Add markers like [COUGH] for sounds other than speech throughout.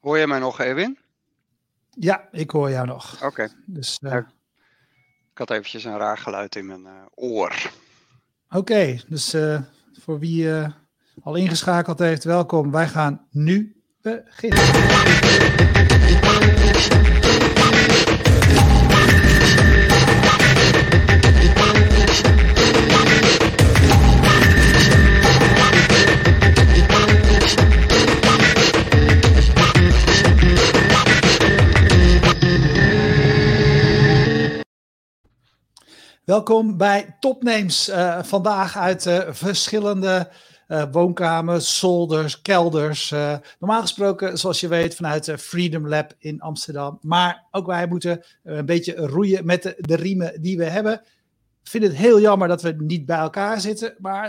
Hoor je mij nog, Erwin? Ja, ik hoor jou nog. Oké. Dus, Ja. Ik had eventjes een raar geluid in mijn eh, oor. Oké, dus eh, voor wie eh, al ingeschakeld heeft, welkom. Wij gaan nu beginnen. Welkom bij Topnames. eh, vandaag uit eh, verschillende eh, woonkamers, zolders, kelders. normaal gesproken, zoals je weet, vanuit de Freedom Lab in Amsterdam. Maar ook wij moeten een beetje roeien met de, de riemen die we hebben. Ik vind het heel jammer dat we niet bij elkaar zitten. Maar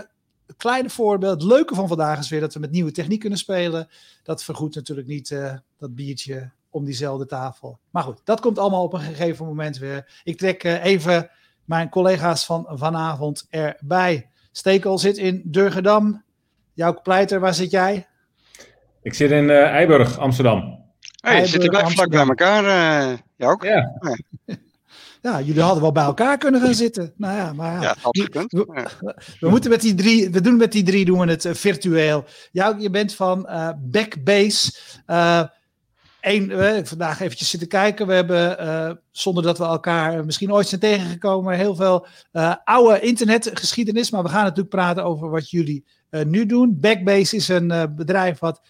het kleine voorbeeld, het leuke van vandaag is weer dat we met nieuwe techniek kunnen spelen. Dat vergoedt natuurlijk niet dat biertje om diezelfde tafel. Maar goed, dat komt allemaal op een gegeven moment weer. Ik trek even mijn collega's van vanavond erbij. Stekel zit in Durgedam. Jouw pleiter, waar zit jij? Ik zit in eh Eiburg, Amsterdam. Hey, Eiburg, zitten wij vlak bij elkaar, eh jou ook? Ja, [LAUGHS] Ja, jullie hadden wel bij elkaar kunnen gaan zitten. Nou ja, maar ja. We- Ja. We moeten met die drie, we doen met die drie doen we het eh, virtueel. Jou, je bent van eh, Backbase. Één, eh, vandaag eventjes zitten kijken. We hebben, eh, zonder dat we elkaar misschien ooit zijn tegengekomen, heel veel eh, oude internetgeschiedenis. Maar we gaan natuurlijk praten over wat jullie eh, nu doen. Backbase is een bedrijf wat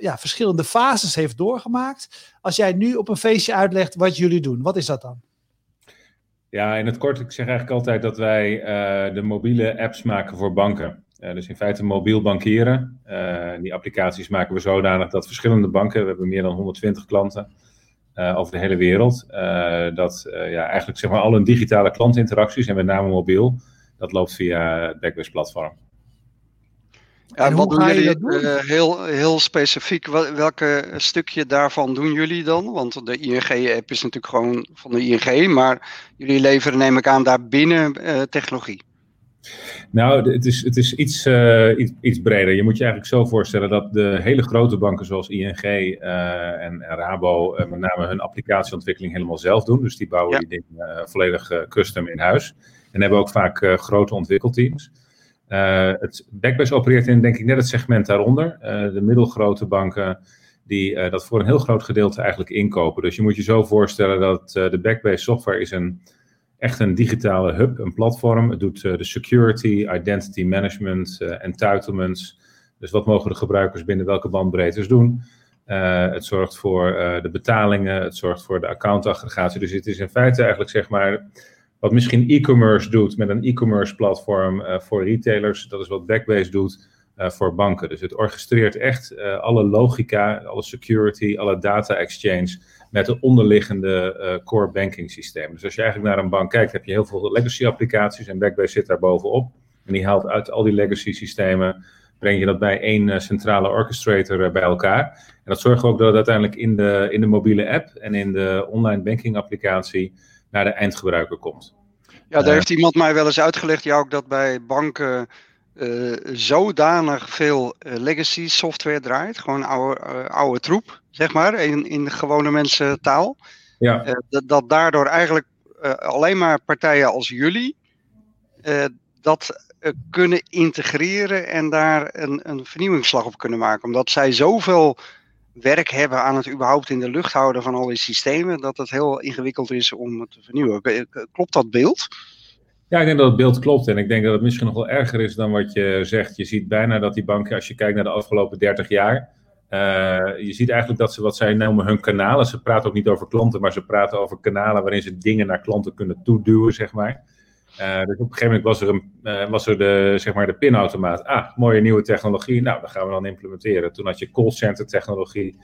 ja, verschillende fases heeft doorgemaakt. Als jij nu op een feestje uitlegt wat jullie doen, wat is dat dan? ja, in het kort, ik zeg eigenlijk altijd dat wij de mobiele apps maken voor banken. Eh, dus in feite mobiel bankieren. Eh, die applicaties maken we zodanig dat verschillende banken, we hebben meer dan 120 klanten eh, over de hele wereld, eh, dat eh, ja, eigenlijk zeg maar al hun digitale klantinteracties, en met name mobiel, dat loopt via het Backbase platform. Ja, En wat doen jullie dat doen? eh, heel, heel specifiek? Wel- welke stukje daarvan doen jullie dan? Want de ING-app is natuurlijk gewoon van de ING, maar jullie leveren, neem ik aan, daarbinnen eh technologie. Nou, het is, het is iets, eh, iets, iets breder. Je moet je eigenlijk zo voorstellen dat de hele grote banken zoals ING eh, en, en Rabo eh, met name hun applicatieontwikkeling helemaal zelf doen. Dus die bouwen Ja. die dingen volledig custom in huis. En hebben ook vaak grote ontwikkelteams. Het Backbase opereert in denk ik net het segment daaronder. De middelgrote banken die dat voor een heel groot gedeelte eigenlijk inkopen. Dus je moet je zo voorstellen dat de Backbase software is een echt een digitale hub, een platform. Het doet eh, de security, identity management, eh, entitlements. Dus wat mogen de gebruikers binnen welke bandbreedtes doen? Eh, het zorgt voor de betalingen, het zorgt voor de accountaggregatie. Dus het is in feite eigenlijk zeg maar wat misschien e-commerce doet met een e-commerce platform voor retailers. Dat is wat Backbase doet voor banken. Dus het orchestreert echt alle logica, alle security, alle data exchange met de onderliggende eh, core banking systeem. Dus als je eigenlijk naar een bank kijkt, heb je heel veel legacy applicaties en Backbase zit daar bovenop. En die haalt uit al die legacy systemen, breng je dat bij één eh, centrale orchestrator eh, bij elkaar. En dat zorgt ook dat het uiteindelijk in de, in de mobiele app en in de online banking applicatie naar de eindgebruiker komt. Ja, daar heeft iemand mij wel eens uitgelegd, jou ook dat bij banken zodanig veel legacy software draait. Gewoon oude, oude troep, zeg maar, in, in gewone mensentaal. Ja, Eh, dat, dat daardoor eigenlijk eh, alleen maar partijen als jullie eh, dat kunnen integreren en daar een, een vernieuwingsslag op kunnen maken. Omdat zij zoveel werk hebben aan het überhaupt in de lucht houden van al die systemen, dat het heel ingewikkeld is om het te vernieuwen. Klopt dat beeld? Ja, ik denk dat het beeld klopt. En ik denk dat het misschien nog wel erger is dan wat je zegt. Je ziet bijna dat die banken, als je kijkt naar de afgelopen 30 jaar. Eh, je ziet eigenlijk dat ze wat zij noemen hun kanalen. Ze praten ook niet over klanten, maar ze praten over kanalen waarin ze dingen naar klanten kunnen toeduwen, zeg maar. Eh, dus op een gegeven moment was er, een, eh, was er de, zeg maar de pinautomaat. Ah, mooie nieuwe technologie. Nou, dat gaan we dan implementeren. Toen had je callcenter technologie.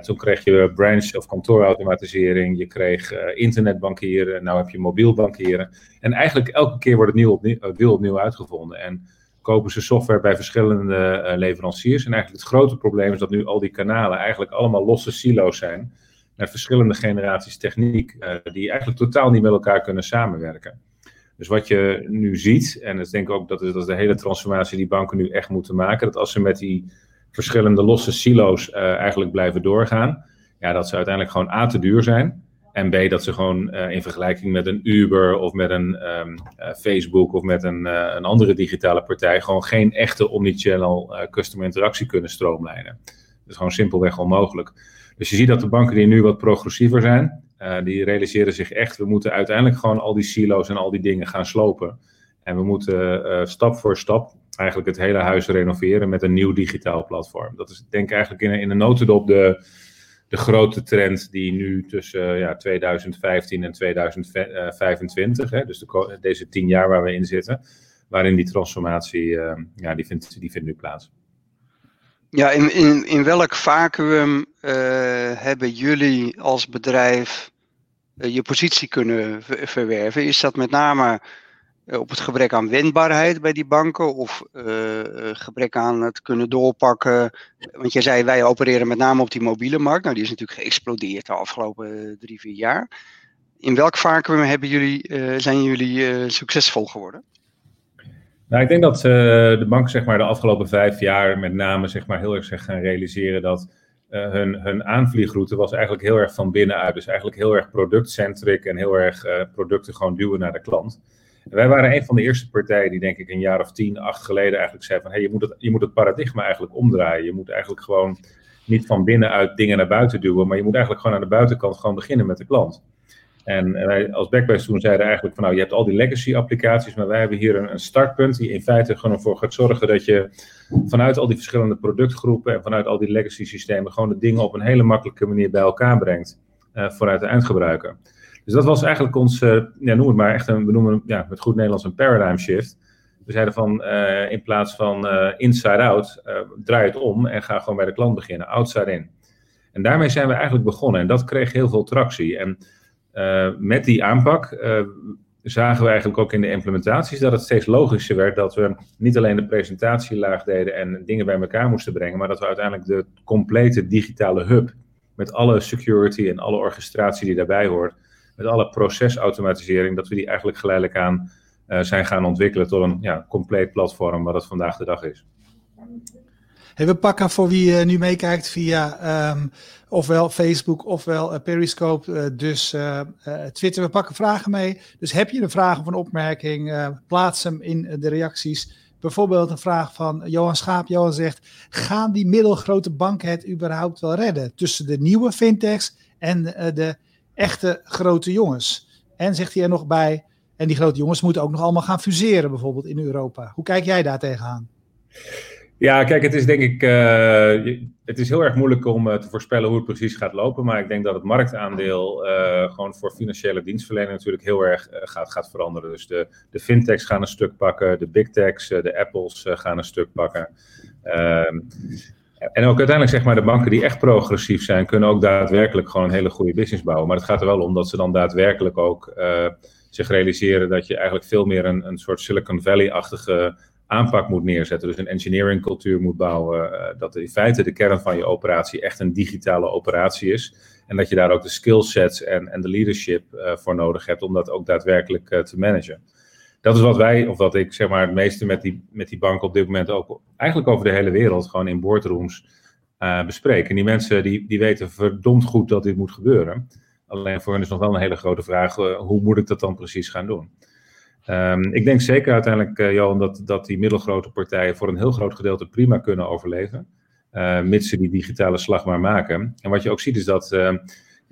Toen kreeg je branch- of kantoorautomatisering. Je kreeg internetbankieren. Nou heb je mobiel bankieren. En eigenlijk elke keer wordt het nieuw opnieuw, opnieuw uitgevonden. En kopen ze software bij verschillende eh, leveranciers. En eigenlijk het grote probleem is dat nu al die kanalen eigenlijk allemaal losse silo's zijn. Met verschillende generaties techniek. eh, die eigenlijk totaal niet met elkaar kunnen samenwerken. Dus wat je nu ziet, en ik denk ook dat is, dat de hele transformatie die banken nu echt moeten maken, dat als ze met die verschillende losse silo's eigenlijk blijven doorgaan. Ja, dat ze uiteindelijk gewoon A te duur zijn. En B, dat ze gewoon in vergelijking met een Uber of met een ehm, Facebook of met een, een andere digitale partij gewoon geen echte omnichannel customer interactie kunnen stroomlijnen. Dat is gewoon simpelweg onmogelijk. Dus je ziet dat de banken die nu wat progressiever zijn, die realiseren zich echt, we moeten uiteindelijk gewoon al die silo's en al die dingen gaan slopen. En we moeten stap voor stap eigenlijk het hele huis renoveren met een nieuw digitaal platform. Dat is denk ik eigenlijk in, in een notendop de, de grote trend die nu tussen ja, 2015 en 2025, hè, dus de, deze tien jaar waar we in zitten, waarin die transformatie, ja, die vindt, die vindt nu plaats. Ja, in, in, in welk vacuüm hebben jullie als bedrijf eh, je positie kunnen verwerven? Is dat met name eh, op het gebrek aan wendbaarheid bij die banken of uh, gebrek aan het kunnen doorpakken? Want jij zei wij opereren met name op die mobiele markt. Nou, die is natuurlijk geëxplodeerd de afgelopen drie, vier jaar. In welk vacuüm hebben jullie, zijn jullie succesvol geworden? Nou, ik denk dat de banken zeg maar, de afgelopen vijf jaar met name zeg maar, heel erg zich gaan realiseren dat hun, hun aanvliegroute was eigenlijk heel erg van binnenuit. Dus eigenlijk heel erg productcentric en heel erg producten gewoon duwen naar de klant. Wij waren een van de eerste partijen die denk ik een jaar of tien, acht geleden eigenlijk zei van hey, je, moet het, je moet het paradigma eigenlijk omdraaien. Je moet eigenlijk gewoon niet van binnenuit dingen naar buiten duwen, maar je moet eigenlijk gewoon aan de buitenkant gewoon beginnen met de klant. En wij als Backbase toen zeiden eigenlijk van nou, je hebt al die legacy applicaties, maar wij hebben hier een, een startpunt die in feite gewoon ervoor gaat zorgen dat je vanuit al die verschillende productgroepen en vanuit al die legacy systemen gewoon de dingen op een hele makkelijke manier bij elkaar brengt uh, vooruit de eindgebruiker. Dus dat was eigenlijk ons, uh, ja, noem het maar echt een, we noemen ja, met goed Nederlands een paradigm shift. We zeiden van uh, in plaats van inside out, draai het om en ga gewoon bij de klant beginnen, outside in. En daarmee zijn we eigenlijk begonnen en dat kreeg heel veel tractie. En met die aanpak zagen we eigenlijk ook in de implementaties dat het steeds logischer werd dat we niet alleen de presentatielaag deden en dingen bij elkaar moesten brengen, maar dat we uiteindelijk de complete digitale hub met alle security en alle orchestratie die daarbij hoort, met alle procesautomatisering, dat we die eigenlijk geleidelijk aan uh, zijn gaan ontwikkelen tot een ja, compleet platform wat het vandaag de dag is. We pakken voor wie uh, nu meekijkt via um, ofwel Facebook ofwel uh, Periscope, dus Twitter. We pakken vragen mee. Dus heb je een vraag of een opmerking, plaats hem in de reacties. Bijvoorbeeld een vraag van Johan Schaap. Johan zegt, gaan die middelgrote banken het überhaupt wel redden? Tussen de nieuwe fintechs en de echte grote jongens. En zegt hij er nog bij, en die grote jongens moeten ook nog allemaal gaan fuseren bijvoorbeeld in Europa. Hoe kijk jij daar tegenaan? Ja, kijk, het is denk ik, uh, het is heel erg moeilijk om uh, te voorspellen hoe het precies gaat lopen. Maar ik denk dat het marktaandeel uh, gewoon voor financiële dienstverlening natuurlijk heel erg gaat, gaat veranderen. Dus de, de fintechs gaan een stuk pakken, de big techs, de apples gaan een stuk pakken. En ook uiteindelijk zeg maar de banken die echt progressief zijn, kunnen ook daadwerkelijk gewoon een hele goede business bouwen. Maar het gaat er wel om dat ze dan daadwerkelijk ook zich realiseren dat je eigenlijk veel meer een, een soort Silicon Valley-achtige aanpak moet neerzetten. Dus een engineering cultuur moet bouwen. Uh, dat in feite de kern van je operatie echt een digitale operatie is. En dat je daar ook de skillsets en, en de leadership uh, voor nodig hebt om dat ook daadwerkelijk te managen. Dat is wat wij, of wat ik zeg maar het meeste met die, met die banken op dit moment ook eigenlijk over de hele wereld gewoon in boardrooms bespreken. En die mensen die, die weten verdomd goed dat dit moet gebeuren. Alleen voor hen is nog wel een hele grote vraag, hoe moet ik dat dan precies gaan doen? Um, ik denk zeker uiteindelijk, uh, Johan, dat, dat die middelgrote partijen voor een heel groot gedeelte prima kunnen overleven. Uh, mits ze die digitale slag maar maken. En wat je ook ziet is dat.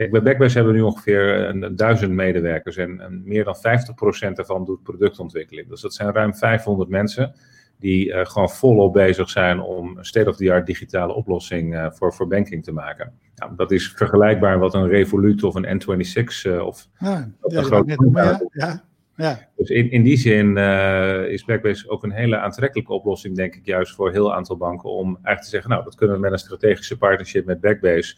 Uh, kijk, bij Backbase hebben we nu ongeveer een, duizend medewerkers. En, en meer dan 50% daarvan doet productontwikkeling. Dus dat zijn ruim 500 mensen. Die gewoon volop bezig zijn om een state-of-the-art digitale oplossing voor, voor banking te maken. Nou, dat is vergelijkbaar wat een Revolut of een N26 of ja, een grote. Ja, ja. Ja. Dus in, in die zin uh, is Backbase ook een hele aantrekkelijke oplossing, denk ik, juist voor een heel aantal banken. Om eigenlijk te zeggen, nou, dat kunnen we met een strategische partnership met Backbase.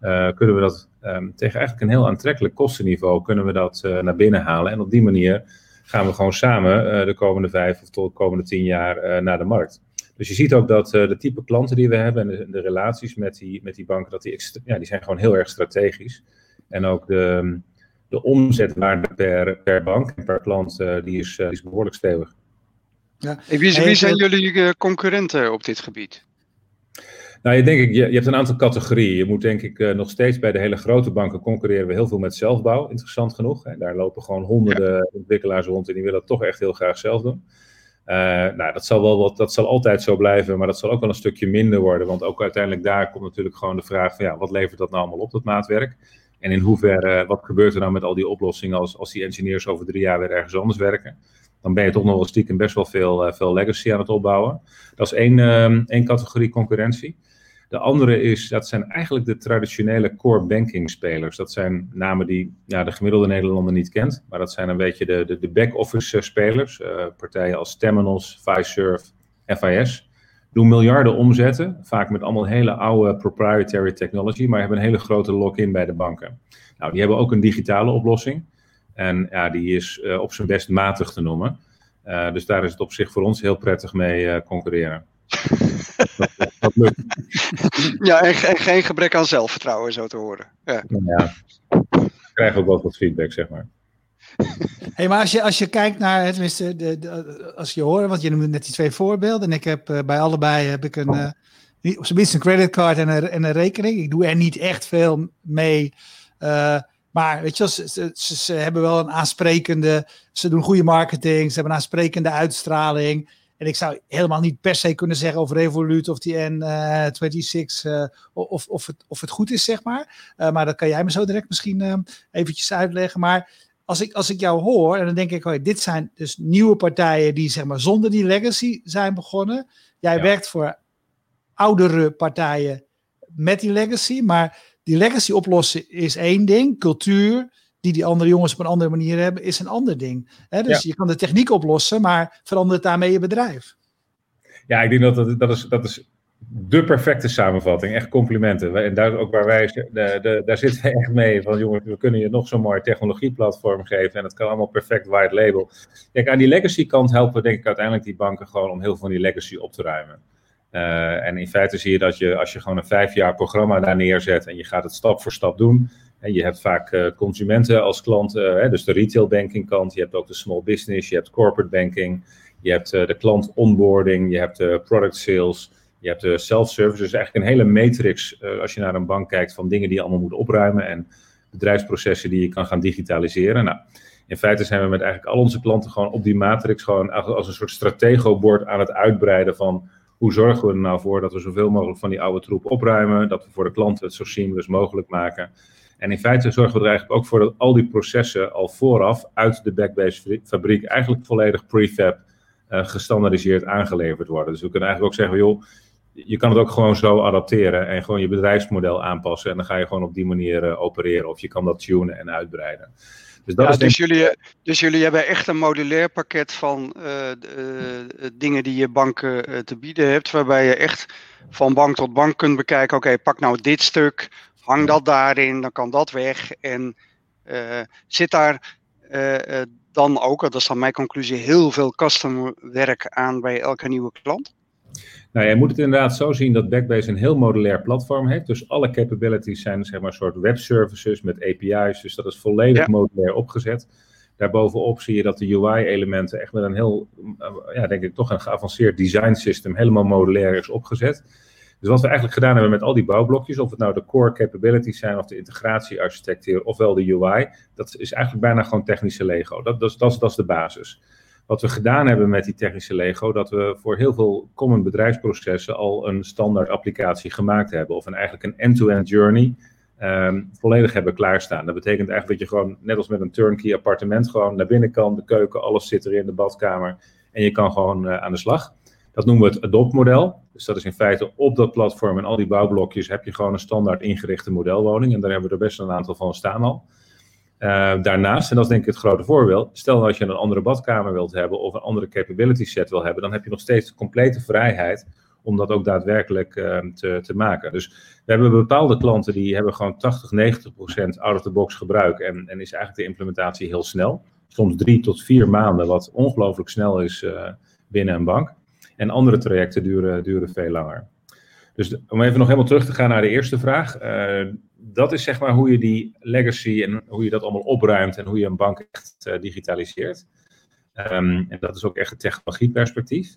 Uh, kunnen we dat um, tegen eigenlijk een heel aantrekkelijk kostenniveau kunnen we dat uh, naar binnen halen. En op die manier gaan we gewoon samen de komende vijf of tot de komende tien jaar naar de markt. Dus je ziet ook dat de type klanten die we hebben en de, de, relaties met die, met die banken, dat die, ja, die zijn gewoon heel erg strategisch. En ook de, de omzetwaarde per, per bank en per klant, uh, die, is, uh, die is behoorlijk stevig. Ja. wie, wie zijn jullie concurrenten op dit gebied? Nou, je, denk ik, je, je hebt een aantal categorieën. Je moet denk ik uh, nog steeds bij de hele grote banken concurreren we heel veel met zelfbouw, interessant genoeg. En daar lopen gewoon honderden ja. ontwikkelaars rond en die willen het toch echt heel graag zelf doen. Uh, nou, dat zal, wel wat, dat zal altijd zo blijven, maar dat zal ook wel een stukje minder worden. Want ook uiteindelijk daar komt natuurlijk gewoon de vraag van ja, wat levert dat nou allemaal op, dat maatwerk? En in hoeverre, wat gebeurt er nou met al die oplossingen als, als die engineers over drie jaar weer ergens anders werken? Dan ben je toch nog wel stiekem best wel veel, veel legacy aan het opbouwen. Dat is één, um, één categorie concurrentie. De andere is, dat zijn eigenlijk de traditionele core banking spelers. Dat zijn namen die ja, de gemiddelde Nederlander niet kent. Maar dat zijn een beetje de, de, back-office spelers. Uh, partijen als Temenos, Fiserv, FIS. Doen miljarden omzetten. Vaak met allemaal hele oude proprietary technology. Maar hebben een hele grote lock-in bij de banken. Nou, die hebben ook een digitale oplossing. En ja, die is uh, op zijn best matig te noemen. Dus daar is het op zich voor ons heel prettig mee concurreren. Dat, dat lukt. Ja, en, en, geen gebrek aan zelfvertrouwen, zo te horen. Ja. ja. Ik krijg ook wel wat feedback, zeg maar. Hey, maar als je, als je kijkt naar, tenminste, de, de, als je hoort, want je noemde net die twee voorbeelden. En ik heb uh, bij allebei heb ik een, uh, op zijn minst een creditcard en een, en een rekening. Ik doe er niet echt veel mee. Uh, maar weet je, ze, ze, ze, hebben wel een aansprekende, ze doen goede marketing, ze hebben een aansprekende uitstraling. En ik zou helemaal niet per se kunnen zeggen over Revolut of die N26 uh, of, of, het, of het goed is, zeg maar. Uh, maar dat kan jij me zo direct misschien uh, eventjes uitleggen. Maar als ik, als ik jou hoor, en dan denk ik, oh, dit zijn dus nieuwe partijen die zeg maar zonder die legacy zijn begonnen. Jij ja. werkt voor oudere partijen met die legacy, maar die legacy oplossen is één ding, cultuur, die die andere jongens op een andere manier hebben, is een ander ding. Hè? Dus ja. je kan de techniek oplossen, maar verandert daarmee je bedrijf. Ja, ik denk dat dat, dat, is, dat is de perfecte samenvatting. Echt complimenten. En daar ook waar wij, de, de, daar zitten we echt mee. Van jongens, we kunnen je nog zo'n mooi technologieplatform geven. En het kan allemaal perfect white label. Kijk, aan die legacy kant helpen we denk ik uiteindelijk die banken gewoon om heel veel van die legacy op te ruimen. Uh, en in feite zie je dat je, als je gewoon een vijf jaar programma daar neerzet en je gaat het stap voor stap doen, je hebt vaak uh, consumenten als klant, uh, dus de retail banking kant, je hebt ook de small business, je hebt corporate banking, je hebt uh, de klant onboarding, je hebt de product sales, je hebt de self-service. Dus eigenlijk een hele matrix als je naar een bank kijkt van dingen die je allemaal moet opruimen en bedrijfsprocessen die je kan gaan digitaliseren. Nou, in feite zijn we met eigenlijk al onze klanten gewoon op die matrix gewoon als een soort stratego-bord aan het uitbreiden van hoe zorgen we er nou voor dat we zoveel mogelijk van die oude troep opruimen, dat we voor de klanten het zo seamless mogelijk maken. En in feite zorgen we er eigenlijk ook voor dat al die processen al vooraf uit de Backbase fabriek eigenlijk volledig prefab uh, gestandardiseerd aangeleverd worden. Dus we kunnen eigenlijk ook zeggen, joh, je kan het ook gewoon zo adapteren en gewoon je bedrijfsmodel aanpassen. En dan ga je gewoon op die manier uh, opereren. Of je kan dat tunen en uitbreiden. Dus, dat ja, is dus, jullie, dus jullie hebben echt een modulair pakket van uh, dingen die je banken te bieden hebt. Waarbij je echt van bank tot bank kunt bekijken. Oké, okay, pak nou dit stuk hang dat daarin, dan kan dat weg. En uh, zit daar uh, dan ook, dat is dan mijn conclusie, heel veel custom werk aan bij elke nieuwe klant? Nou, je moet het inderdaad zo zien dat Backbase een heel modulair platform heeft. Dus alle capabilities zijn zeg maar een soort webservices met API's. Dus dat is volledig ja. modulair opgezet. Daarbovenop zie je dat de UI-elementen echt met een heel, ja, denk ik, toch een geavanceerd design system helemaal modulair is opgezet. Dus wat we eigenlijk gedaan hebben met al die bouwblokjes, of het nou de core capabilities zijn of de integratiearchitectuur ofwel de UI, dat is eigenlijk bijna gewoon technische Lego. Dat, dat, dat, dat is de basis. Wat we gedaan hebben met die technische Lego, dat we voor heel veel common bedrijfsprocessen al een standaard applicatie gemaakt hebben. Of een, eigenlijk een end-to-end journey um, volledig hebben klaarstaan. Dat betekent eigenlijk dat je gewoon, net als met een turnkey appartement, gewoon naar binnen kan, de keuken, alles zit erin, de badkamer. En je kan gewoon uh, aan de slag. Dat noemen we het Adopt-model. Dus dat is in feite op dat platform en al die bouwblokjes heb je gewoon een standaard ingerichte modelwoning. En daar hebben we er best een aantal van staan al. Uh, daarnaast, en dat is denk ik het grote voorbeeld, stel dat je een andere badkamer wilt hebben of een andere capability set wil hebben, dan heb je nog steeds de complete vrijheid om dat ook daadwerkelijk uh, te, te maken. Dus we hebben bepaalde klanten die hebben gewoon 80, 90 procent out-of-the-box gebruik en, en is eigenlijk de implementatie heel snel. Soms drie tot vier maanden, wat ongelooflijk snel is uh, binnen een bank. En andere trajecten duren, duren veel langer. Dus om even nog helemaal terug te gaan naar de eerste vraag. Uh, dat is zeg maar hoe je die legacy en hoe je dat allemaal opruimt en hoe je een bank echt uh, digitaliseert. Um, en dat is ook echt het technologieperspectief.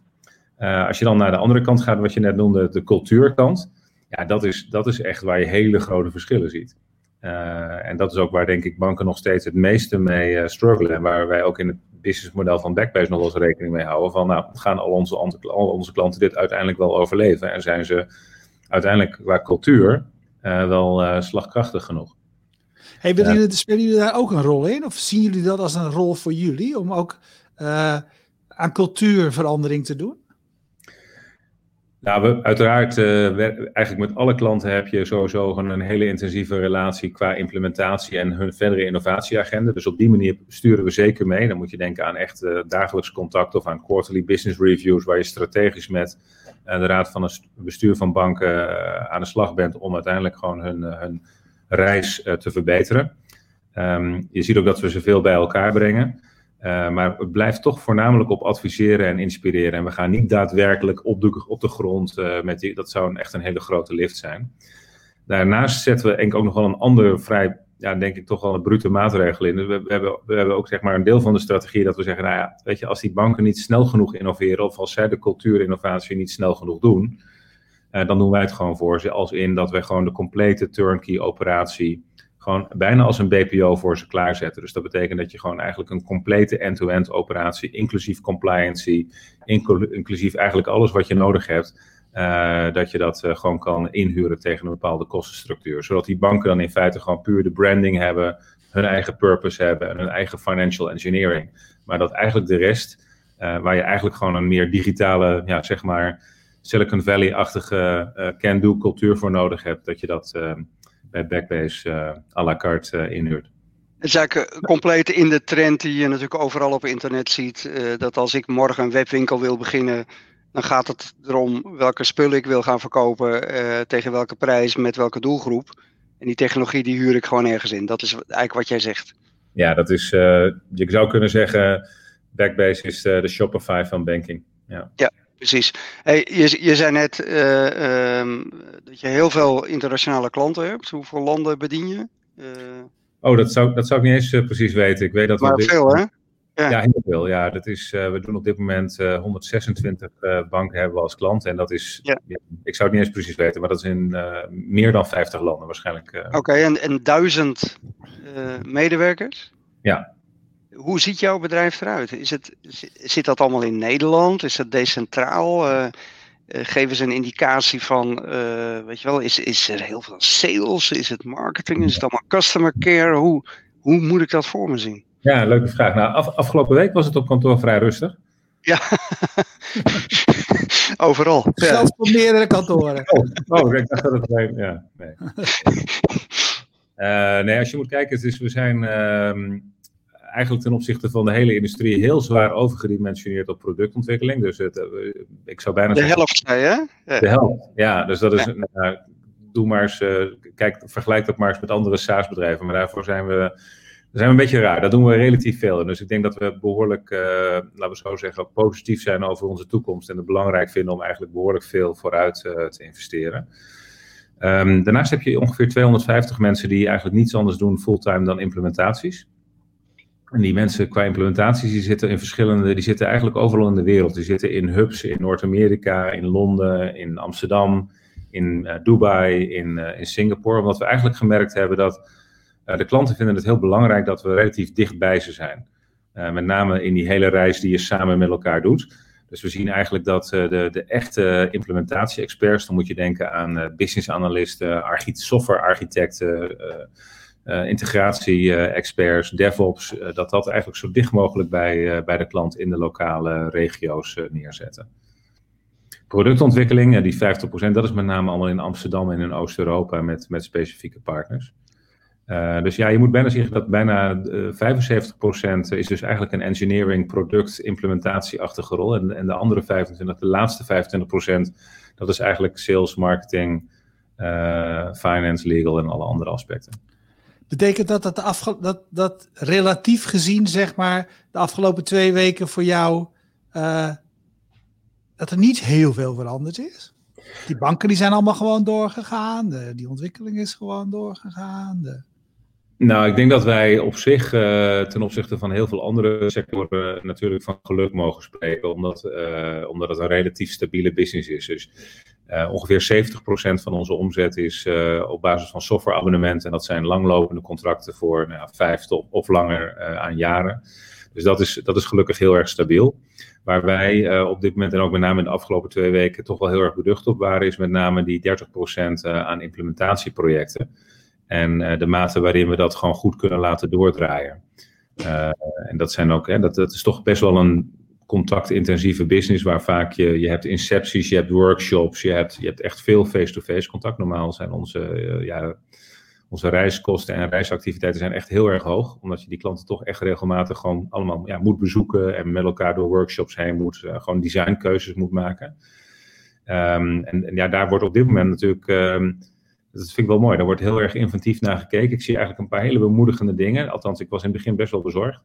Uh, als je dan naar de andere kant gaat, wat je net noemde, de cultuurkant. Ja, dat is, dat is echt waar je hele grote verschillen ziet. Uh, en dat is ook waar denk ik banken nog steeds het meeste mee uh, struggelen. En waar wij ook in het businessmodel van Backbase nog wel eens rekening mee houden. Van nou, gaan al onze, al onze klanten dit uiteindelijk wel overleven? En zijn ze uiteindelijk qua cultuur uh, wel slagkrachtig genoeg? Hey, jullie, spelen jullie daar ook een rol in? Of zien jullie dat als een rol voor jullie om ook aan cultuurverandering te doen? Nou, we, uiteraard, uh, eigenlijk met alle klanten heb je sowieso een hele intensieve relatie qua implementatie en hun verdere innovatieagenda. Dus op die manier sturen we zeker mee. Dan moet je denken aan echt uh, dagelijks contact of aan quarterly business reviews, waar je strategisch met uh, de raad van het bestuur van banken aan de slag bent om uiteindelijk gewoon hun, hun reis te verbeteren. Um, je ziet ook dat we ze veel bij elkaar brengen. Uh, maar het blijft toch voornamelijk op adviseren en inspireren. En we gaan niet daadwerkelijk op op de grond uh, met. Dat zou een, echt een hele grote lift zijn. Daarnaast zetten we denk ik ook nog wel een andere vrij, ja, denk ik toch wel een brute maatregel in. Dus we, hebben, we hebben ook zeg maar een deel van de strategie dat we zeggen, nou ja, weet je, als die banken niet snel genoeg innoveren of als zij de cultuurinnovatie niet snel genoeg doen, uh, dan doen wij het gewoon voor ze. Als in dat we gewoon de complete turnkey operatie gewoon bijna als een BPO voor ze klaarzetten. Dus dat betekent dat je gewoon eigenlijk een complete end-to-end operatie, inclusief compliancy, inclusief eigenlijk alles wat je nodig hebt, uh, dat je dat uh, gewoon kan inhuren tegen een bepaalde kostenstructuur. Zodat die banken dan in feite gewoon puur de branding hebben, hun eigen purpose hebben en hun eigen financial engineering. Maar dat eigenlijk de rest, uh, waar je eigenlijk gewoon een meer digitale, ja, zeg maar, Silicon Valley-achtige can-do cultuur voor nodig hebt, dat je dat bij Backbase uh, à la carte uh, inhuurt. Het is eigenlijk compleet in de trend die je natuurlijk overal op internet ziet. Uh, dat als ik morgen een webwinkel wil beginnen, dan gaat het erom welke spullen ik wil gaan verkopen, tegen welke prijs, met welke doelgroep. En die technologie die huur ik gewoon ergens in. Dat is eigenlijk wat jij zegt. Ja, dat is, je zou kunnen zeggen, Backbase is de Shopify van banking. Ja. ja, precies. Hey, je, je zei net uh, um, dat je heel veel internationale klanten hebt. Hoeveel landen bedien je? Uh, oh, dat zou, dat zou ik niet eens uh, precies weten. Ik weet dat maar veel, hè? Ja. ja, heel veel. Ja, dat is, we doen op dit moment 126 banken hebben we als klant. En dat is, ja. ik zou het niet eens precies weten, maar dat is in meer dan 50 landen waarschijnlijk. Oké, okay, en, en duizend medewerkers? Ja, hoe ziet jouw bedrijf eruit? Is het, zit dat allemaal in Nederland? Is dat decentraal? Uh, geven ze een indicatie van, uh, weet je wel, is, is er heel veel sales? Is het marketing? Is het allemaal customer care? Hoe, hoe moet ik dat voor me zien? Ja, leuke vraag. Nou, af, afgelopen week was het op kantoor vrij rustig. Ja, [LAUGHS] overal. Zelfs op meerdere kantoren. Oh, oh ik dacht dat het... Ja, nee. [LAUGHS] nee, als je moet kijken, het is, we zijn... Ehm, eigenlijk ten opzichte van de hele industrie heel zwaar overgedimensioneerd op productontwikkeling. Dus het, eh, ik zou bijna de zeggen... helft, zei je? Ja. De helft, ja. Dus dat is... Ja. Nou, doe maar eens... Uh, kijk, vergelijk dat maar eens met andere SaaS-bedrijven. Maar daarvoor zijn we... zijn we een beetje raar. Daar doen we relatief veel. Dus ik denk dat we behoorlijk, uh, laten we zo zeggen, positief zijn over onze toekomst. En het belangrijk vinden om eigenlijk behoorlijk veel vooruit uh, te investeren. Um, daarnaast heb je ongeveer 250 mensen die eigenlijk niets anders doen fulltime dan implementaties. En die mensen qua implementaties, die zitten in verschillende, die zitten eigenlijk overal in de wereld. Die zitten in hubs in Noord-Amerika, in Londen, in Amsterdam, in uh, Dubai, in, uh, in Singapore. Omdat we eigenlijk gemerkt hebben dat uh, de klanten vinden het heel belangrijk dat we relatief dicht bij ze zijn. met name in die hele reis die je samen met elkaar doet. Dus we zien eigenlijk dat de, de echte implementatie-experts, dan moet je denken aan business analisten, software-architecten, uh, integratie-experts, DevOps, uh, dat dat eigenlijk zo dicht mogelijk bij, bij de klant in de lokale regio's neerzetten. Productontwikkeling, die 50%, dat is met name allemaal in Amsterdam en in Oost-Europa met, met specifieke partners. dus ja, je moet bijna zeggen dat bijna 75% is dus eigenlijk een engineering, product, implementatieachtige rol. En, en de andere 25, de laatste 25%, dat is eigenlijk sales, marketing, finance, legal en alle andere aspecten. Betekent dat dat, dat relatief gezien, zeg maar, de afgelopen twee weken voor jou, uh, dat er niet heel veel veranderd is? Die banken die zijn allemaal gewoon doorgegaan, de, die ontwikkeling is gewoon doorgegaan. De... Nou, ik denk dat wij op zich uh, ten opzichte van heel veel andere sectoren natuurlijk van geluk mogen spreken, omdat, uh, omdat het een relatief stabiele business is. Dus Uh, ongeveer 70% van onze omzet is uh, op basis van softwareabonnementen. En dat zijn langlopende contracten voor nou, vijf tot, of langer uh, aan jaren. Dus dat is, dat is gelukkig heel erg stabiel. Waar wij op dit moment en ook met name in de afgelopen twee weken toch wel heel erg beducht op waren, is met name die 30% aan implementatieprojecten. En de mate waarin we dat gewoon goed kunnen laten doordraaien. en dat zijn ook, hè, dat, dat is toch best wel een contactintensieve business waar vaak je, je hebt incepties, je hebt workshops, je hebt, je hebt echt veel face-to-face contact. Normaal zijn onze, uh, ja, onze reiskosten en reisactiviteiten zijn echt heel erg hoog, omdat je die klanten toch echt regelmatig gewoon allemaal ja, moet bezoeken en met elkaar door workshops heen moet, uh, gewoon designkeuzes moet maken. Um, en, ja, daar wordt op dit moment natuurlijk, um, dat vind ik wel mooi, daar wordt heel erg inventief naar gekeken. Ik zie eigenlijk een paar hele bemoedigende dingen, althans ik was in het begin best wel bezorgd.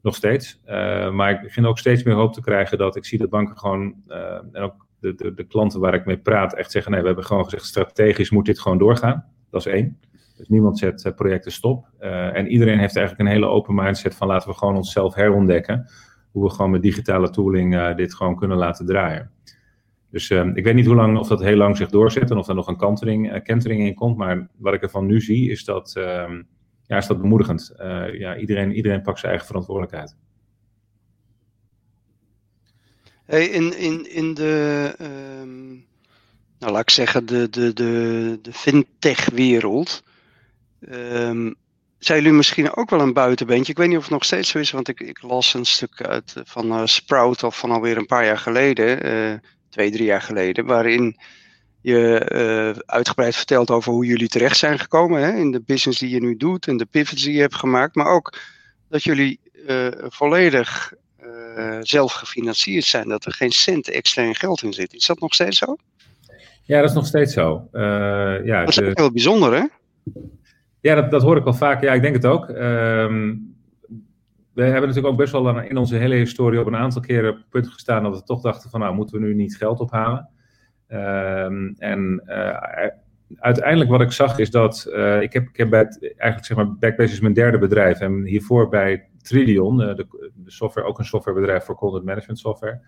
Nog steeds. Uh, maar ik begin ook steeds meer hoop te krijgen dat ik zie dat banken gewoon, uh, en ook de, de, de, klanten waar ik mee praat, echt zeggen: nee, we hebben gewoon gezegd, strategisch moet dit gewoon doorgaan. Dat is één. Dus niemand zet uh, projecten stop. en iedereen heeft eigenlijk een hele open mindset van laten we gewoon onszelf herontdekken. Hoe we gewoon met digitale tooling dit gewoon kunnen laten draaien. Dus ik weet niet hoe lang, of dat heel lang zich doorzet en of er nog een kantering, kentering in komt. Maar wat ik ervan nu zie is dat ehm, ja, is dat bemoedigend. Uh, ja, iedereen, iedereen pakt zijn eigen verantwoordelijkheid. Hey, in, in, in de, um, nou laat ik zeggen, de, de, de, de fintech-wereld. Um, zijn jullie misschien ook wel een buitenbeentje? Ik weet niet of het nog steeds zo is, want ik, ik las een stuk uit van uh, Sprout of van alweer een paar jaar geleden, twee, drie jaar geleden, waarin je uh, uitgebreid vertelt over hoe jullie terecht zijn gekomen hè, in de business die je nu doet en de pivots die je hebt gemaakt, maar ook dat jullie uh, volledig uh, zelf gefinancierd zijn, dat er geen cent extern geld in zit. Is dat nog steeds zo? Ja, dat is nog steeds zo. ja, dat is de... heel bijzonder, hè? Ja, dat, dat hoor ik al vaak. Ja, ik denk het ook. Um, we hebben natuurlijk ook best wel in onze hele historie op een aantal keren op het punt gestaan dat we toch dachten van nou, moeten we nu niet geld ophalen? Um, en uh, uiteindelijk wat ik zag is dat uh, ik heb, ik heb bij het, eigenlijk zeg maar Backbase is mijn derde bedrijf en hiervoor bij Tridion, uh, de, de, software, ook een softwarebedrijf voor content management software,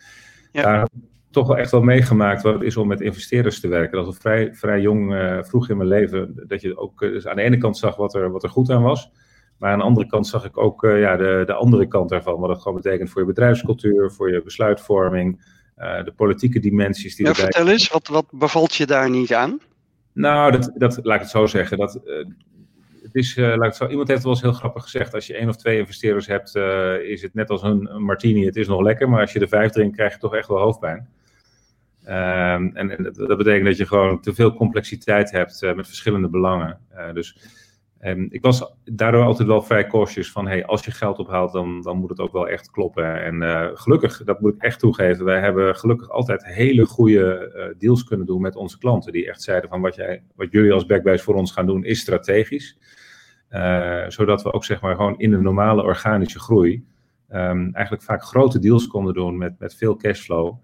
ja. daar toch wel echt wel meegemaakt wat het is om met investeerders te werken. Dat was vrij, vrij jong, vroeg in mijn leven, dat je ook dus aan de ene kant zag wat er, wat er goed aan was. Maar aan de andere kant zag ik ook ja, de, de andere kant daarvan. Wat het gewoon betekent voor je bedrijfscultuur, voor je besluitvorming. Uh, de politieke dimensies die ja, erbij... Vertel eens, wat, wat bevalt je daar niet aan? Nou, dat, dat, laat ik het zo zeggen. Dat, uh, het is, uh, laat zo, iemand heeft het wel eens heel grappig gezegd. Als je één of twee investeerders hebt, is het net als een, een, martini. Het is nog lekker, maar als je er vijf drinkt, krijg je toch echt wel hoofdpijn. Ehm, en, en dat, dat, betekent dat je gewoon te veel complexiteit hebt met verschillende belangen. dus en ik was daardoor altijd wel vrij cautious van, hey, als je geld ophaalt, dan, dan moet het ook wel echt kloppen. En uh, gelukkig, dat moet ik echt toegeven, wij hebben gelukkig altijd hele goede uh, deals kunnen doen met onze klanten. Die echt zeiden van, wat, jij, wat jullie als Backbase voor ons gaan doen, is strategisch. Uh, zodat we ook zeg maar gewoon in de normale organische groei um, eigenlijk vaak grote deals konden doen met, met veel cashflow.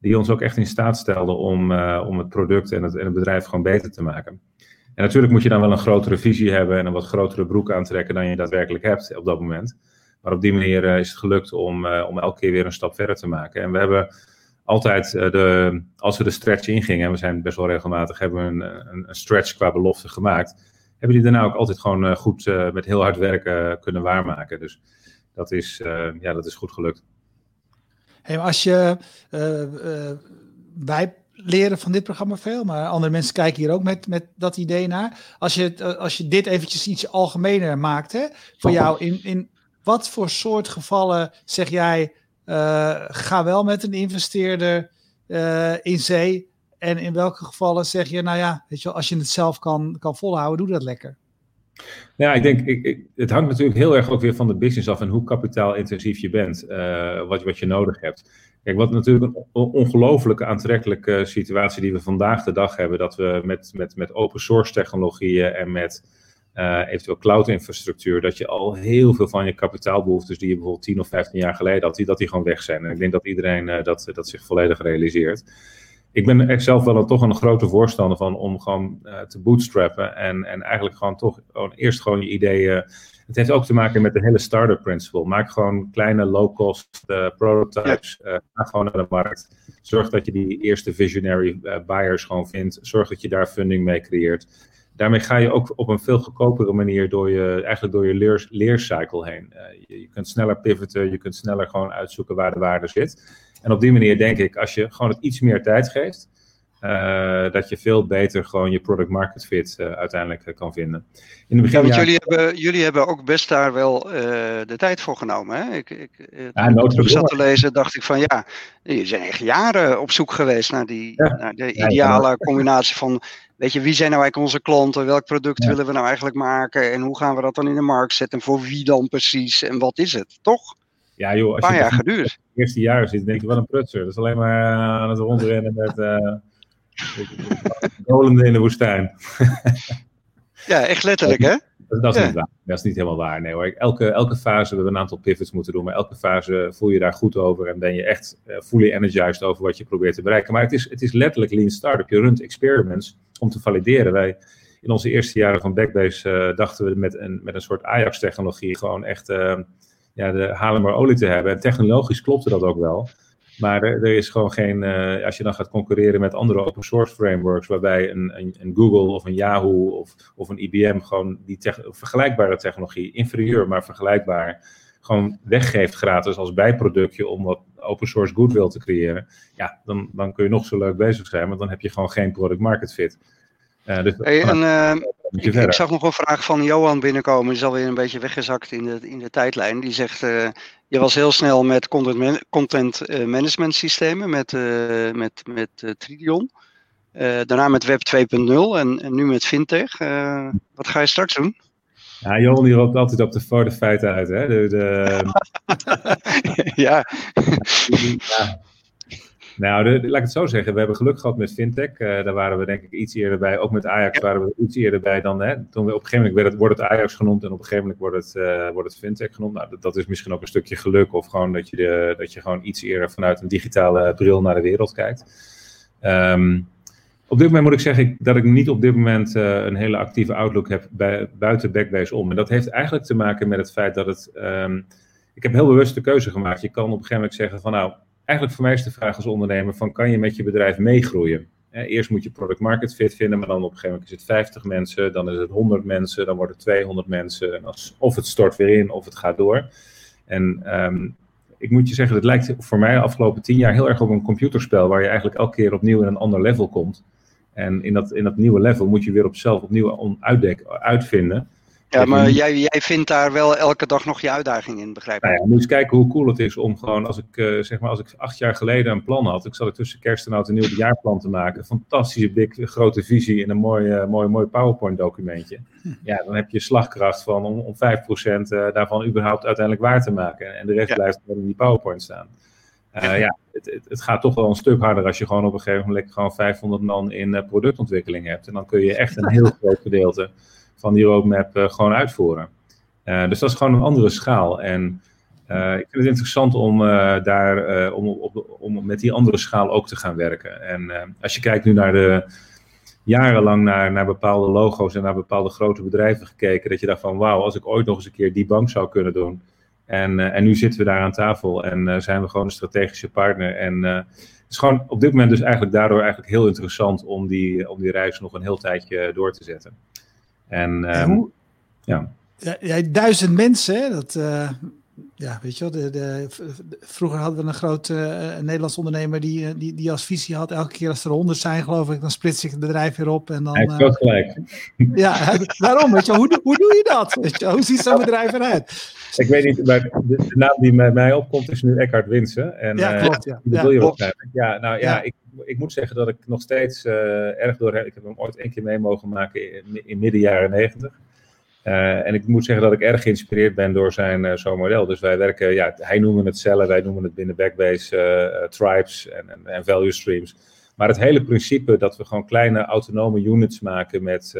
Die ons ook echt in staat stelden om, om het product en het, en het bedrijf gewoon beter te maken. En natuurlijk moet je dan wel een grotere visie hebben en een wat grotere broek aantrekken dan je daadwerkelijk hebt op dat moment. Maar op die manier uh, is het gelukt om, uh, om elke keer weer een stap verder te maken. En we hebben altijd, uh, de, als we de stretch ingingen, en we zijn best wel regelmatig, hebben we een, een, een stretch qua belofte gemaakt. Hebben die daarna ook altijd gewoon goed met heel hard werken kunnen waarmaken. Dus dat is, ja, dat is goed gelukt. Hey, als je, wij leren van dit programma veel, maar andere mensen kijken hier ook met, met dat idee naar. Als je, eh, als je dit eventjes iets algemener maakt, hè, voor jou, in, in wat voor soort gevallen zeg jij, uh, ga wel met een investeerder uh, in zee, en in welke gevallen zeg je, nou ja, weet je, als je het zelf kan, kan volhouden, doe dat lekker. Ja, ik denk, ik, ik, het hangt natuurlijk heel erg ook weer van de business af en hoe kapitaalintensief je bent, uh, wat, wat je nodig hebt. Kijk, wat natuurlijk een ongelooflijke aantrekkelijke situatie die we vandaag de dag hebben, dat we met, met, met open source technologieën en met uh, eventueel cloud infrastructuur, dat je al heel veel van je kapitaalbehoeftes die je bijvoorbeeld 10 of 15 jaar geleden had, die, dat die gewoon weg zijn. En ik denk dat iedereen uh, dat, dat zich volledig realiseert. Ik ben zelf wel een, toch een grote voorstander van om gewoon uh, te bootstrappen en, en eigenlijk gewoon toch eerst gewoon je ideeën het heeft ook te maken met de hele startup principle. Maak gewoon kleine low-cost uh, prototypes. Uh, ga gewoon naar de markt. Zorg dat je die eerste visionary buyers gewoon vindt. Zorg dat je daar funding mee creëert. Daarmee ga je ook op een veel goedkopere manier door je, eigenlijk door je leer, leercycle heen. je, je kunt sneller pivoten, je kunt sneller gewoon uitzoeken waar de waarde zit. En op die manier denk ik, als je gewoon het iets meer tijd geeft, dat je veel beter gewoon je product market fit uh, uiteindelijk uh, kan vinden. In het begin, ja, want jullie, hebben, jullie hebben ook best daar wel de tijd voor genomen. Hè? Ik, ik, ja, toen ik terug zat te lezen, dacht ik van ja, je zijn echt jaren op zoek geweest naar, die, ja. naar de ideale combinatie van, weet je, wie zijn nou eigenlijk onze klanten, welk product willen we nou eigenlijk maken en hoe gaan we dat dan in de markt zetten en voor wie dan precies en wat is het, toch? Ja joh, als een paar je jaar geduurd. Het eerste jaar zit, denk je wel een prutser. Dat is alleen maar aan het rondrennen met [LAUGHS] Dolende in de woestijn. [LAUGHS] ja, echt letterlijk, hè? Dat, dat is niet waar. Dat is niet helemaal waar. Nee hoor. Elke, elke fase hebben we een aantal pivots moeten doen. Maar elke fase voel je daar goed over. En ben je echt uh, fully energized over wat je probeert te bereiken. Maar het is, het is letterlijk lean startup. Je runt experiments om te valideren. Wij, in onze eerste jaren van Backbase uh, dachten we met een, met een soort Ajax-technologie gewoon echt uh, ja, de halen maar olie te hebben. En technologisch klopte dat ook wel. Maar er, er, is gewoon geen, uh, als je dan gaat concurreren met andere open source frameworks, waarbij een, een, een Google of een Yahoo of, of een IBM gewoon die vergelijkbare technologie, inferieur, maar vergelijkbaar, gewoon weggeeft gratis als bijproductje om wat open source goodwill te creëren, ja, dan, dan kun je nog zo leuk bezig zijn, maar dan heb je gewoon geen product market fit. Uh, dus hey, en, uh, ik, ik, zag nog een vraag van Johan binnenkomen. Die is alweer een beetje weggezakt in de, in de tijdlijn. Die zegt: uh, Je was heel snel met content, man content management systemen, met, met, met Tridion. daarna met Web 2.0 en, en, nu met Fintech. wat ga je straks doen? Ja, Johan die loopt altijd op de voor de feiten uit. Hè? De, de... [LAUGHS] ja. ja. Nou, de, laat ik het zo zeggen. We hebben geluk gehad met fintech. Uh, daar waren we denk ik iets eerder bij. Ook met Ajax waren we iets eerder bij dan... Hè, toen we op een gegeven moment werd het, wordt het Ajax genoemd... en op een gegeven moment wordt het, uh, wordt het fintech genoemd. Nou, dat, dat, is misschien ook een stukje geluk. Of gewoon dat je, de, dat je gewoon iets eerder vanuit een digitale bril naar de wereld kijkt. Um, op dit moment moet ik zeggen dat ik niet op dit moment uh, een hele actieve outlook heb bij, buiten Backbase om. En dat heeft eigenlijk te maken met het feit dat het... Um, ik heb heel bewust de keuze gemaakt. Je kan op een gegeven moment zeggen van nou eigenlijk voor mij is de vraag als ondernemer van kan je met je bedrijf meegroeien? eerst moet je product market fit vinden, maar dan op een gegeven moment is het 50 mensen, dan is het 100 mensen, dan wordt het 200 mensen. En als, of het stort weer in of het gaat door. En um, ik moet je zeggen, het lijkt voor mij de afgelopen tien jaar heel erg op een computerspel waar je eigenlijk elke keer opnieuw in een ander level komt. En in dat, in dat nieuwe level moet je weer op zelf opnieuw uitvinden. Ja, maar jij, jij vindt daar wel elke dag nog je uitdaging in, begrijp ik? Nou ja, moet eens kijken hoe cool het is om gewoon, als ik, uh, zeg maar, als ik acht jaar geleden een plan had, ik zat ik tussen kerst en oud een nieuw jaarplan te maken, fantastische big, grote visie in een mooi, uh, mooi, mooi PowerPoint documentje. Hm. Ja, dan heb je slagkracht van om, om 5% uh, daarvan überhaupt uiteindelijk waar te maken. En de rest ja. blijft gewoon in die PowerPoint staan. Uh, ja, het, het, het, gaat toch wel een stuk harder als je gewoon op een gegeven moment gewoon 500 man in productontwikkeling hebt. En dan kun je echt een [LAUGHS] heel groot gedeelte van die roadmap uh, gewoon uitvoeren. Uh, dus dat is gewoon een andere schaal. En uh, ik vind het interessant om daar om, op, om met die andere schaal ook te gaan werken. En als je kijkt nu naar de jarenlang naar, naar bepaalde logo's en naar bepaalde grote bedrijven gekeken, dat je dacht van wauw, als ik ooit nog eens een keer die bank zou kunnen doen. En, en nu zitten we daar aan tafel en zijn we gewoon een strategische partner. En het is gewoon op dit moment dus eigenlijk daardoor eigenlijk heel interessant om die, om die reis nog een heel tijdje door te zetten. En, en hoe, ja. Ja, duizend mensen, dat, uh, ja, weet je wel, de, de, vroeger hadden we een grote uh, Nederlands ondernemer die, eh, die, die als visie had, elke keer als er honderd zijn, geloof ik, dan splits ik het bedrijf weer op. En dan, Hij heeft gelijk. Ja, waarom? Weet je, hoe, hoe doe je dat? Weet je, hoe ziet zo'n bedrijf eruit? Ik weet niet, maar de, de, naam die bij mij opkomt is nu Eckhard Winsen. En, ja, klopt. Ja, ja, je klopt. ja nou ja, ja. Ik, ik moet zeggen dat ik nog steeds uh, erg door. Ik heb hem ooit één keer mee mogen maken in, in midden jaren negentig. Uh, en ik moet zeggen dat ik erg geïnspireerd ben door zijn uh, zo'n model. Dus wij werken, ja, hij noemen het cellen, wij noemen het binnen Backbase tribes en, en, en, value streams. Maar het hele principe dat we gewoon kleine autonome units maken met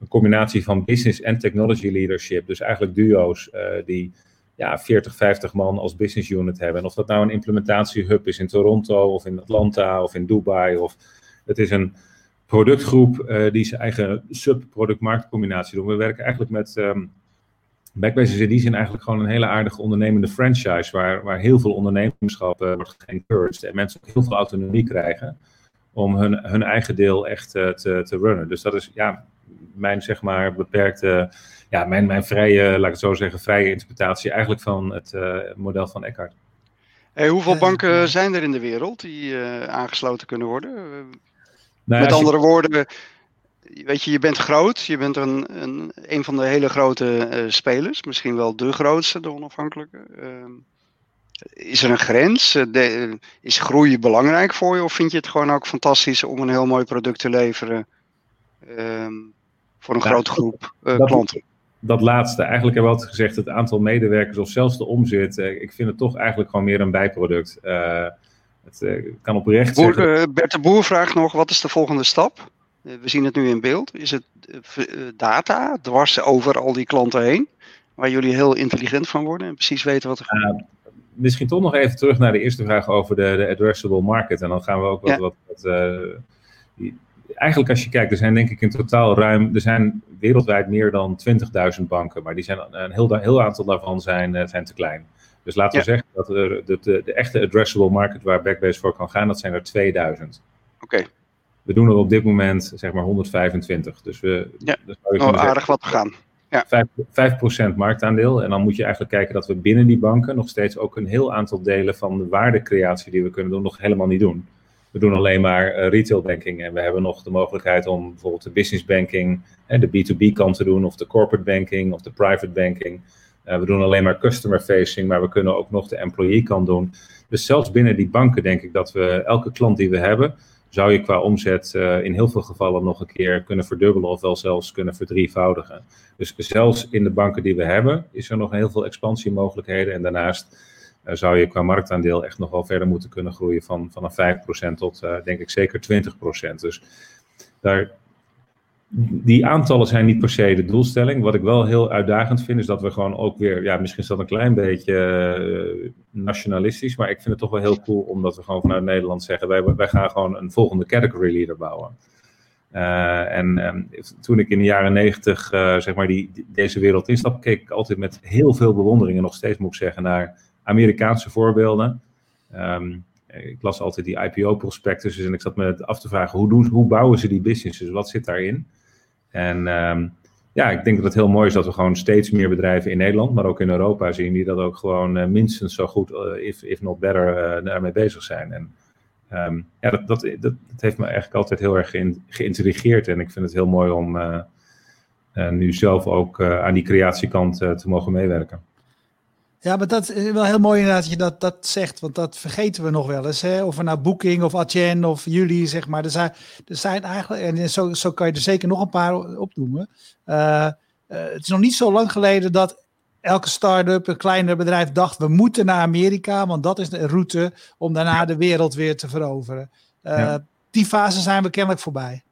een combinatie van business en technology leadership. Dus eigenlijk duo's die ja, 40, 50 man als business unit hebben. En of dat nou een implementatiehub is in Toronto of in Atlanta of in Dubai. Of het is een productgroep uh, die zijn eigen sub-product-marktcombinatie doen. We werken eigenlijk met, um, Backbase is in die zin eigenlijk gewoon een hele aardige ondernemende franchise, waar, waar heel veel ondernemerschap uh, wordt geëncouraged en mensen ook heel veel autonomie krijgen om hun, hun eigen deel echt te, te runnen. Dus dat is ja, mijn zeg maar beperkte, ja, mijn, mijn vrije, laat ik het zo zeggen, vrije interpretatie eigenlijk van het model van Eckhart. Hey, hoeveel banken zijn er in de wereld die aangesloten kunnen worden? Nou, Met andere woorden, weet je, je bent groot, je bent een, een, een van de hele grote uh, spelers, misschien wel de grootste, de onafhankelijke. Uh, is er een grens? Uh, de, is groei belangrijk voor je? Of vind je het gewoon ook fantastisch om een heel mooi product te leveren ehm, voor een nou, grote groep uh, dat, klanten? Dat laatste, eigenlijk hebben we altijd gezegd, het aantal medewerkers of zelfs de omzet, ik vind het toch eigenlijk gewoon meer een bijproduct. Het kan oprecht Boer, zeggen... Bert de Boer vraagt nog, wat is de volgende stap? Eh, we zien het nu in beeld. Is het eh, eh, data dwars over al die klanten heen? Waar jullie heel intelligent van worden en precies weten wat er gebeurt? Misschien toch nog even terug naar de eerste vraag over de, de addressable market. En dan gaan we ook wat. wat, wat uh, eigenlijk, als je kijkt, er zijn denk ik in totaal ruim. Er zijn wereldwijd meer dan 20.000 banken. Maar die zijn, een heel, heel aantal daarvan zijn, zijn te klein. Dus laten we zeggen dat er, de, de, de, echte addressable market waar Backbase voor kan gaan, dat zijn er 2000. Oké. We doen er op dit moment zeg maar 125. Dus we ja. oh, aardig wat gaan. Ja. 5%, 5 marktaandeel. En dan moet je eigenlijk kijken dat we binnen die banken nog steeds ook een heel aantal delen van de waardecreatie die we kunnen doen, nog helemaal niet doen. We doen alleen maar uh, retail banking en we hebben nog de mogelijkheid om bijvoorbeeld de business banking, en de B2B kant te doen, of de corporate banking, of de private banking. Uh, we doen alleen maar customer facing, maar we kunnen ook nog de employee kant doen. Dus zelfs binnen die banken denk ik dat we elke klant die we hebben, zou je qua omzet uh, in heel veel gevallen nog een keer kunnen verdubbelen of wel zelfs kunnen verdrievoudigen. Dus zelfs in de banken die we hebben, is er nog heel veel expansiemogelijkheden. En daarnaast uh, zou je qua marktaandeel echt nog wel verder moeten kunnen groeien van, vanaf 5% tot denk ik zeker 20%. Dus daar, die aantallen zijn niet per se de doelstelling. Wat ik wel heel uitdagend vind, is dat we gewoon ook weer, ja, misschien is dat een klein beetje uh, nationalistisch, maar ik vind het toch wel heel cool omdat we gewoon vanuit Nederland zeggen, wij, wij gaan gewoon een volgende category leader bouwen. Uh, en um, toen ik in de jaren negentig, uh, zeg maar, die, deze wereld instap, keek ik altijd met heel veel bewondering, en nog steeds moet ik zeggen, naar Amerikaanse voorbeelden. Um, ik las altijd die IPO-prospectus en ik zat me af te vragen, hoe, doen, hoe bouwen ze die businesses? Wat zit daarin? En um, ja, ik denk dat het heel mooi is dat we gewoon steeds meer bedrijven in Nederland, maar ook in Europa zien die dat ook gewoon uh, minstens zo goed, uh, if, if not better, uh, daarmee bezig zijn. En um, ja, dat, dat, dat, dat, heeft me eigenlijk altijd heel erg geïntrigeerd en ik vind het heel mooi om nu zelf ook aan die creatiekant te mogen meewerken. Ja, maar dat is wel heel mooi inderdaad dat je dat, dat zegt, want dat vergeten we nog wel eens. Hè? Of we nou Booking of Adyen of jullie, zeg maar. Er zijn, er zijn eigenlijk, en zo, zo kan je er zeker nog een paar opnoemen. Uh, het is nog niet zo lang geleden dat elke start-up, een kleiner bedrijf dacht, we moeten naar Amerika, want dat is de route om daarna de wereld weer te veroveren. Uh, Die fase zijn we kennelijk voorbij.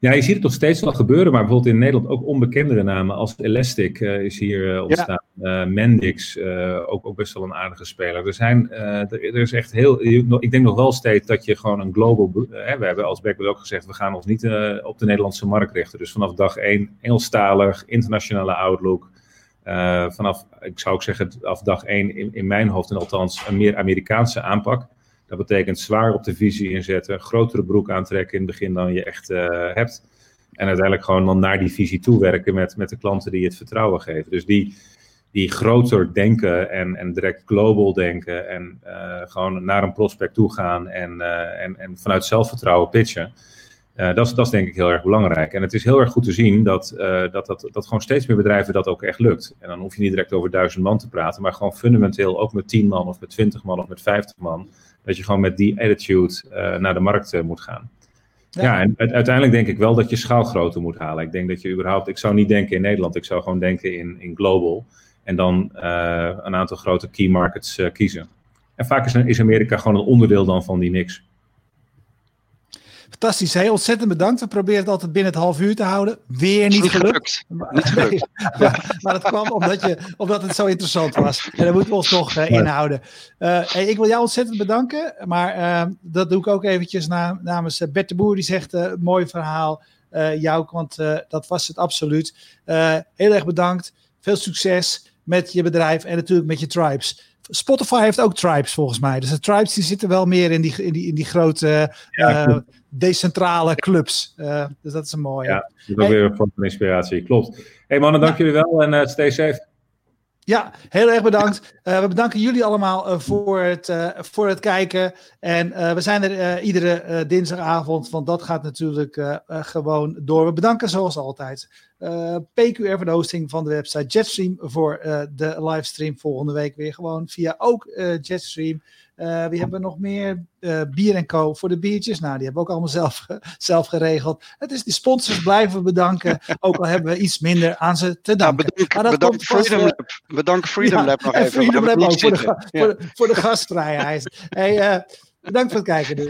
Ja, je ziet het nog steeds wel gebeuren, maar bijvoorbeeld in Nederland ook onbekendere namen als Elastic uh, is hier uh, ontstaan. Ja. Uh, Mendix, ook, ook best wel een aardige speler. Er, zijn, er, er, is echt heel, ik denk nog wel steeds dat je gewoon een global, we hebben als Beckwith ook gezegd, we gaan ons niet op de Nederlandse markt richten. Dus vanaf dag één Engelstalig, internationale outlook. vanaf, ik zou ook zeggen, vanaf dag één in, in mijn hoofd en althans een meer Amerikaanse aanpak. Dat betekent zwaar op de visie inzetten, grotere broek aantrekken in het begin dan je echt uh, hebt. En uiteindelijk gewoon dan naar die visie toe werken met, met de klanten die het vertrouwen geven. Dus die, die groter denken en, en direct global denken en uh, gewoon naar een prospect toe gaan en, uh, en, en vanuit zelfvertrouwen pitchen. Dat, is, dat denk ik heel erg belangrijk. En het is heel erg goed te zien dat, dat, dat, dat gewoon steeds meer bedrijven dat ook echt lukt. En dan hoef je niet direct over duizend man te praten, maar gewoon fundamenteel ook met tien man of met twintig man of met vijftig man dat je gewoon met die attitude uh, naar de markt uh, moet gaan. Ja. ja, en uiteindelijk denk ik wel dat je schaalgrootte moet halen. Ik denk dat je überhaupt, ik zou niet denken in Nederland, ik zou gewoon denken in, in global. En dan uh, een aantal grote key markets kiezen. En vaak is, is Amerika gewoon een onderdeel dan van die niks. Fantastisch. Heel ontzettend bedankt. We proberen het altijd binnen het half uur te houden. Weer niet, niet gelukt. gelukt. [LAUGHS] maar, dat kwam omdat, je, omdat het zo interessant was. En daar moeten we ons nog uh, inhouden. Uh, ik wil jou ontzettend bedanken. Maar uh, dat doe ik ook eventjes na, namens Bert de Boer. Die zegt, mooi verhaal. jou, want dat was het absoluut. heel erg bedankt. veel succes met je bedrijf en natuurlijk met je tribes. Spotify heeft ook tribes volgens mij. Dus de tribes die zitten wel meer in die, in die, in die grote ja, decentrale clubs. dus dat is een mooie. Ja, dat is ook weer een van inspiratie. Klopt. hey mannen, dank jullie wel en stay safe. Ja, heel erg bedankt. Uh, we bedanken jullie allemaal uh, voor, het, uh, voor het kijken. En we zijn er iedere dinsdagavond, want dat gaat natuurlijk gewoon door. We bedanken zoals altijd PQR voor de hosting van de website Jetstream voor de livestream volgende week weer gewoon via ook Jetstream. Uh, wie hebben nog meer? Uh, Bier en Co. voor de biertjes. Nou, die hebben we ook allemaal zelf, zelf geregeld. Het is die sponsors blijven bedanken. [LAUGHS] ook al hebben we iets minder aan ze te danken. Ja, bedankt, Freedom Lab. Bedankt Freedom Lab nog even. Freedom Lab ook voor de, voor, de, voor de gastvrijheid. hey, uh, bedankt voor het kijken.